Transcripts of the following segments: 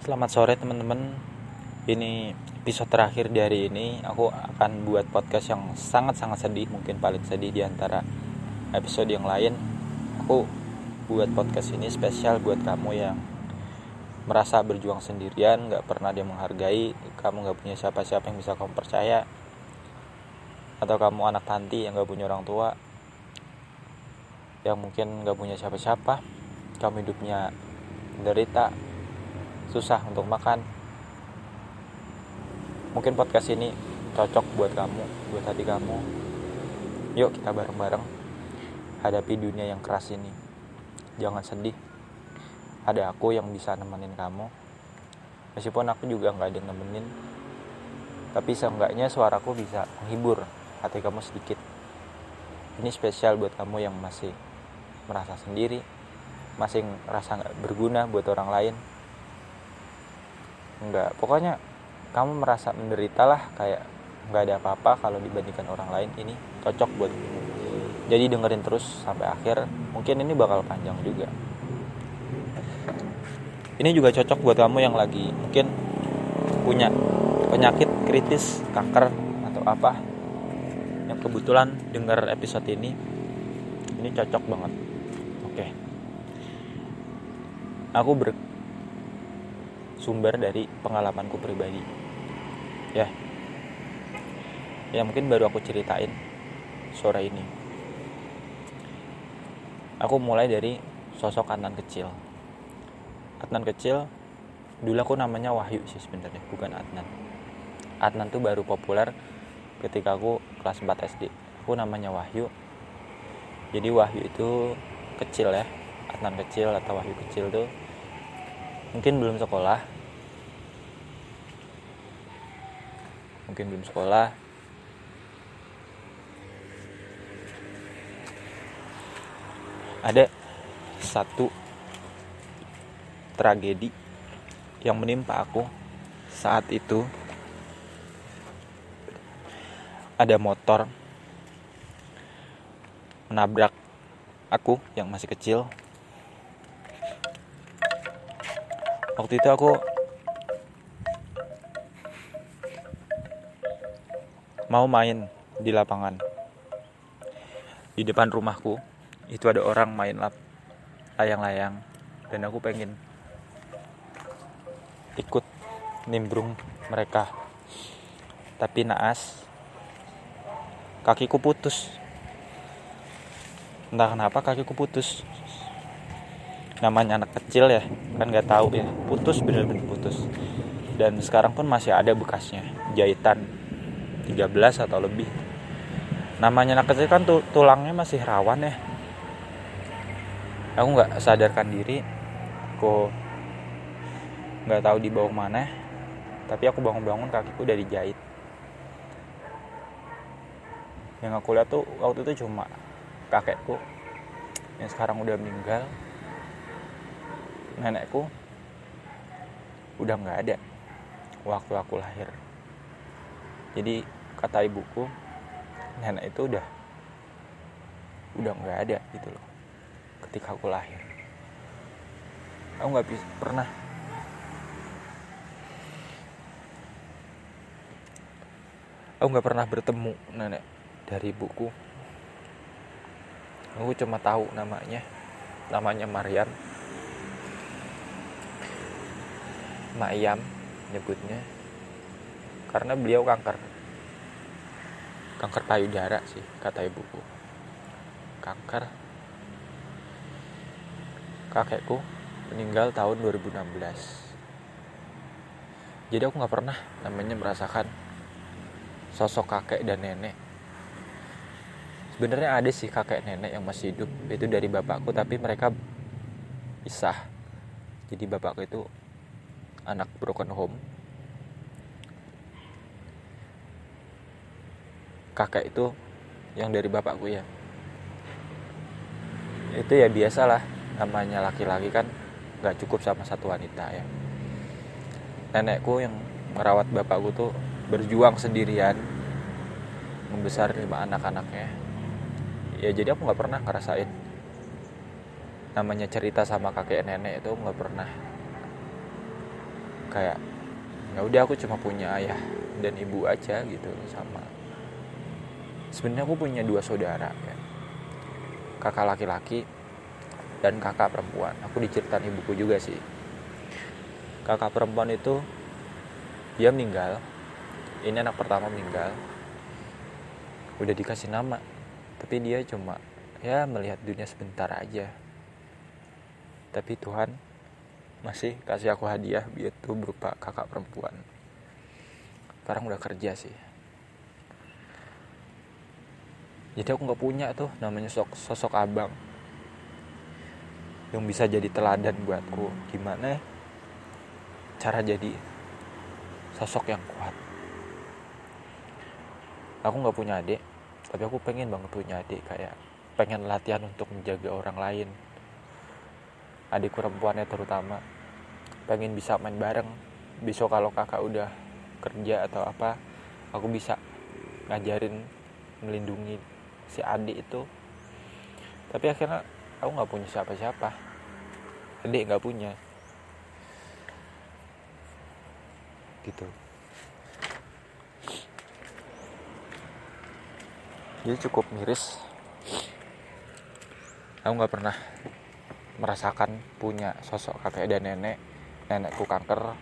Selamat sore teman-teman. Ini episode terakhir di hari ini. Aku akan buat podcast yang sangat-sangat sedih, mungkin paling sedih di antara episode yang lain. Aku buat podcast ini spesial buat kamu yang merasa berjuang sendirian, gak pernah dia menghargai, kamu gak punya siapa-siapa yang bisa kamu percaya, atau kamu anak panti yang gak punya orang tua, yang mungkin gak punya siapa-siapa, kamu hidupnya menderita, susah untuk makan. Mungkin podcast ini cocok buat kamu buat hati kamu. Yuk kita bareng-bareng hadapi dunia yang keras ini. Jangan sedih. Ada aku yang bisa nemenin kamu. Meskipun aku juga nggak ada nemenin tapi seenggaknya suaraku bisa menghibur hati kamu sedikit. Ini spesial buat kamu yang masih merasa sendiri masih merasa nggak berguna buat orang lain enggak pokoknya kamu merasa menderita lah kayak nggak ada apa-apa kalau dibandingkan orang lain ini cocok buat kamu. Jadi dengerin terus sampai akhir mungkin ini bakal panjang juga. Ini juga cocok buat kamu yang lagi mungkin punya penyakit kritis kanker atau apa yang kebetulan dengar episode ini ini cocok banget. Oke. Aku ber sumber dari pengalamanku pribadi. Ya. Ya mungkin baru aku ceritain sore ini. Aku mulai dari sosok Adnan kecil. Adnan kecil dulu aku namanya Wahyu sih sebenarnya bukan Adnan. Adnan tuh baru populer ketika aku kelas 4 SD aku namanya Wahyu. Jadi Wahyu itu kecil ya Adnan kecil atau Wahyu kecil tuh mungkin belum sekolah. Mungkin belum sekolah. Ada satu tragedi yang menimpa aku saat itu. Ada motor menabrak aku yang masih kecil waktu itu aku mau main di lapangan. Di depan rumahku itu ada orang main lap layang-layang. Dan aku pengen ikut nimbrung mereka. Tapi naas kakiku putus. Entah kenapa kakiku putus namanya anak kecil ya kan nggak tahu ya. Putus bener-bener putus. Dan sekarang pun masih ada bekasnya jahitan 13 atau lebih. Namanya anak kecil kan tulangnya masih rawan ya. Aku nggak sadarkan diri aku nggak tahu di bawah mana. Tapi aku bangun-bangun kakiku udah dijahit. Yang aku lihat tuh waktu itu cuma kakekku yang sekarang udah meninggal nenekku udah nggak ada waktu aku lahir. Jadi kata ibuku nenek itu udah udah nggak ada gitu loh ketika aku lahir. Aku nggak pernah. Aku nggak pernah bertemu nenek dari ibuku. Aku cuma tahu namanya namanya Maryam Mayam nyebutnya. Karena beliau kanker. Kanker payudara sih kata ibuku. Kanker. Kakekku meninggal tahun 2016 jadi aku nggak pernah namanya merasakan sosok kakek dan nenek. Sebenarnya ada sih kakek nenek yang masih hidup itu dari bapakku tapi mereka pisah. Jadi bapakku itu anak broken home. Kakek itu yang dari bapakku ya. Itu ya biasalah namanya laki-laki kan nggak cukup sama satu wanita ya. Nenekku yang merawat bapakku tuh berjuang sendirian membesar lima anak-anaknya. Ya jadi aku nggak pernah ngerasain. Namanya cerita sama kakek nenek itu nggak pernah kayak ya udah aku cuma punya ayah dan ibu aja gitu sama sebenarnya aku punya dua saudara ya. Kakak laki-laki dan kakak perempuan. Aku diceritain ibuku juga sih. Kakak perempuan itu dia meninggal. Ini anak pertama meninggal. Udah dikasih nama tapi dia cuma ya melihat dunia sebentar aja. Tapi Tuhan masih kasih aku hadiah yaitu berupa kakak perempuan. Sekarang udah kerja sih. Jadi aku nggak punya tuh namanya sosok, sosok abang. Yang bisa jadi teladan buatku. Gimana cara jadi sosok yang kuat. Aku nggak punya adik tapi aku pengen banget punya adik. Kayak pengen latihan untuk menjaga orang lain adik perempuannya terutama. Pengen bisa main bareng. Besok kalau kakak udah kerja atau apa aku bisa ngajarin melindungi si adik itu. Tapi akhirnya aku nggak punya siapa-siapa. Adik nggak punya. Gitu. Jadi cukup miris. Aku nggak pernah merasakan punya sosok kakek dan nenek nenekku kanker.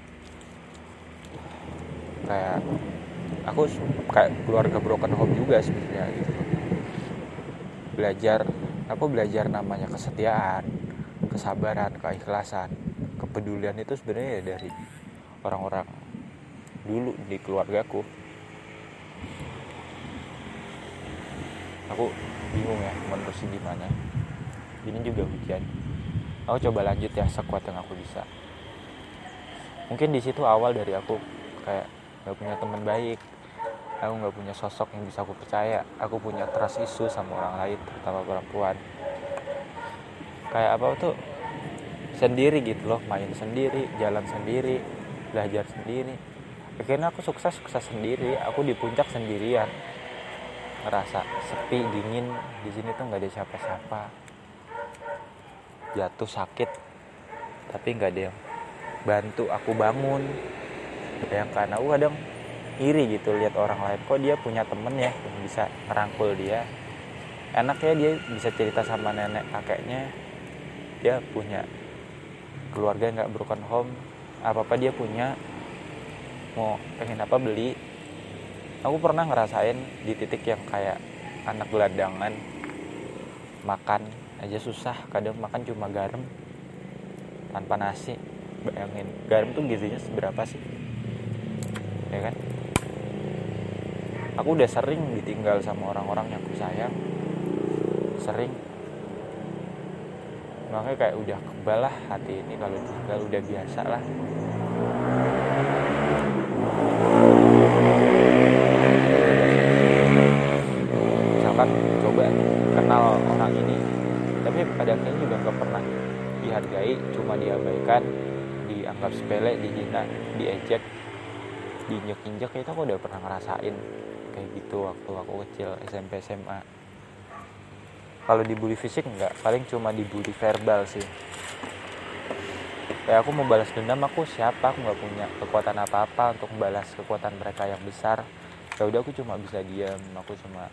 Kayak aku kayak keluarga broken home juga sebenarnya gitu. Belajar aku belajar namanya kesetiaan kesabaran keikhlasan kepedulian itu sebenarnya dari orang-orang dulu di keluargaku. Aku bingung ya menerusnya gimana. Ini juga hujan aku coba lanjut ya sekuat yang aku bisa. Mungkin di situ awal dari aku kayak gak punya teman baik. Aku nggak punya sosok yang bisa aku percaya. Aku punya trust isu sama orang lain terutama perempuan. Kayak apa tuh? Sendiri gitu loh main sendiri jalan sendiri belajar sendiri. Akhirnya aku sukses sukses sendiri. Aku di puncak sendirian. Ngerasa sepi dingin. Di sini tuh nggak ada siapa-siapa jatuh sakit tapi nggak ada yang bantu aku bangun. Bayangkan aku kadang iri gitu lihat orang lain. Kok dia punya temen ya yang bisa ngerangkul dia? Enak ya dia bisa cerita sama nenek kakeknya. Dia punya keluarga nggak broken home. Apa apa dia punya. Mau pengen apa beli. Aku pernah ngerasain di titik yang kayak anak gelandangan makan aja susah kadang makan cuma garam tanpa nasi. Bayangin garam tuh gizinya seberapa sih? Ya kan? Aku udah sering ditinggal sama orang-orang yang aku sayang. Sering. Makanya kayak udah kebal lah hati ini kalau tinggal udah biasa lah. Misalkan coba akhirnya juga nggak pernah dihargai cuma diabaikan dianggap sepele dihina diejek diinjek-injek. Itu aku udah pernah ngerasain kayak gitu waktu aku kecil SMP SMA kalau dibully fisik enggak paling cuma dibully verbal sih. Kayak aku mau balas dendam aku siapa? Aku nggak punya kekuatan apa-apa untuk membalas kekuatan mereka yang besar. Ya udah aku cuma bisa diam aku cuma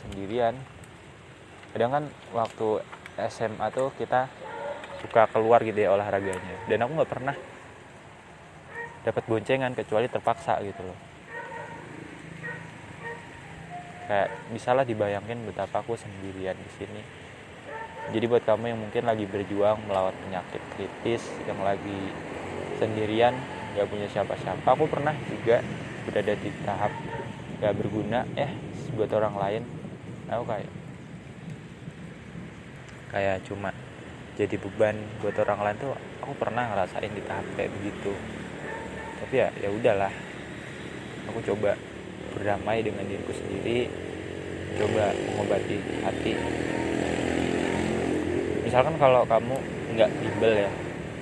sendirian. Kadang kan waktu SMA tuh kita suka keluar gitu ya olahraganya. Dan aku nggak pernah dapat boncengan kecuali terpaksa gitu loh. Kayak misalnya dibayangin betapa aku sendirian di sini. Jadi buat kamu yang mungkin lagi berjuang melawan penyakit kritis yang lagi sendirian gak punya siapa-siapa aku pernah juga berada di tahap gak berguna eh buat orang lain aku kayak kayak cuma jadi beban buat orang lain tuh aku pernah ngerasain di tahap kayak begitu. Tapi ya ya udahlah. Aku coba berdamai dengan diriku sendiri coba mengobati hati. Misalkan kalau kamu nggak bimbel ya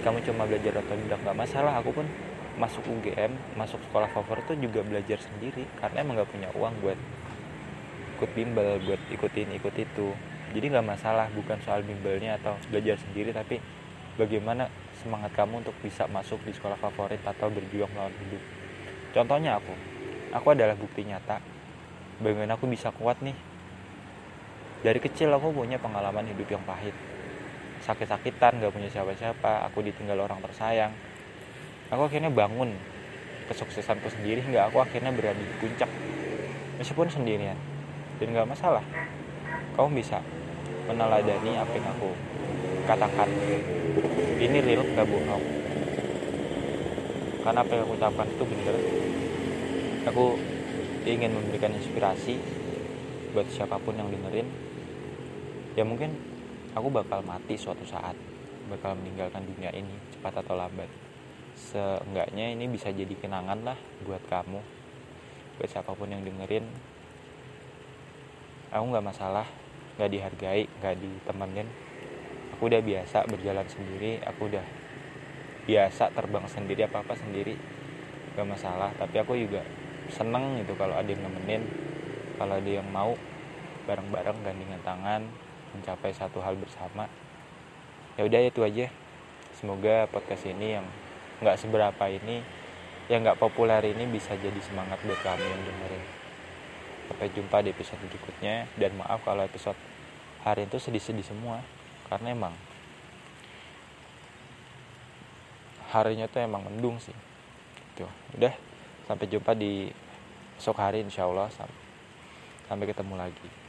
kamu cuma belajar otodidak nggak masalah. Aku pun masuk UGM masuk sekolah favorit tuh juga belajar sendiri karena emang nggak punya uang buat ikut bimbel buat ikutin ikut itu jadi nggak masalah bukan soal bimbelnya atau belajar sendiri tapi bagaimana semangat kamu untuk bisa masuk di sekolah favorit atau berjuang melawan hidup. Contohnya aku aku adalah bukti nyata bagaimana aku bisa kuat nih. Dari kecil aku punya pengalaman hidup yang pahit. Sakit-sakitan gak punya siapa-siapa aku ditinggal orang tersayang. Aku akhirnya bangun kesuksesanku sendiri hingga aku akhirnya berada di puncak. Meskipun sendirian dan gak masalah. Kamu bisa meneladani apa yang aku katakan. Ini real gak bohong karena apa yang aku ucapkan itu bener aku ingin memberikan inspirasi buat siapa pun yang dengerin. Ya mungkin aku bakal mati suatu saat bakal meninggalkan dunia ini cepat atau lambat. Seenggaknya ini bisa jadi kenangan lah buat kamu buat siapa pun yang dengerin. Aku nggak masalah nggak dihargai nggak ditemenin. Aku udah biasa berjalan sendiri aku udah biasa terbang sendiri apa apa sendiri. Gak masalah tapi aku juga seneng gitu kalau ada yang nemenin. Kalau ada yang mau bareng-bareng gandengan tangan mencapai satu hal bersama. Ya udah itu aja. Semoga podcast ini yang nggak seberapa ini yang nggak populer ini bisa jadi semangat buat kamu yang dengerin sampai jumpa di episode berikutnya. Dan maaf kalau episode hari itu sedih-sedih semua. Karena emang harinya tuh emang mendung sih. Tuh udah sampai jumpa di esok hari insya Allah. Sampai ketemu lagi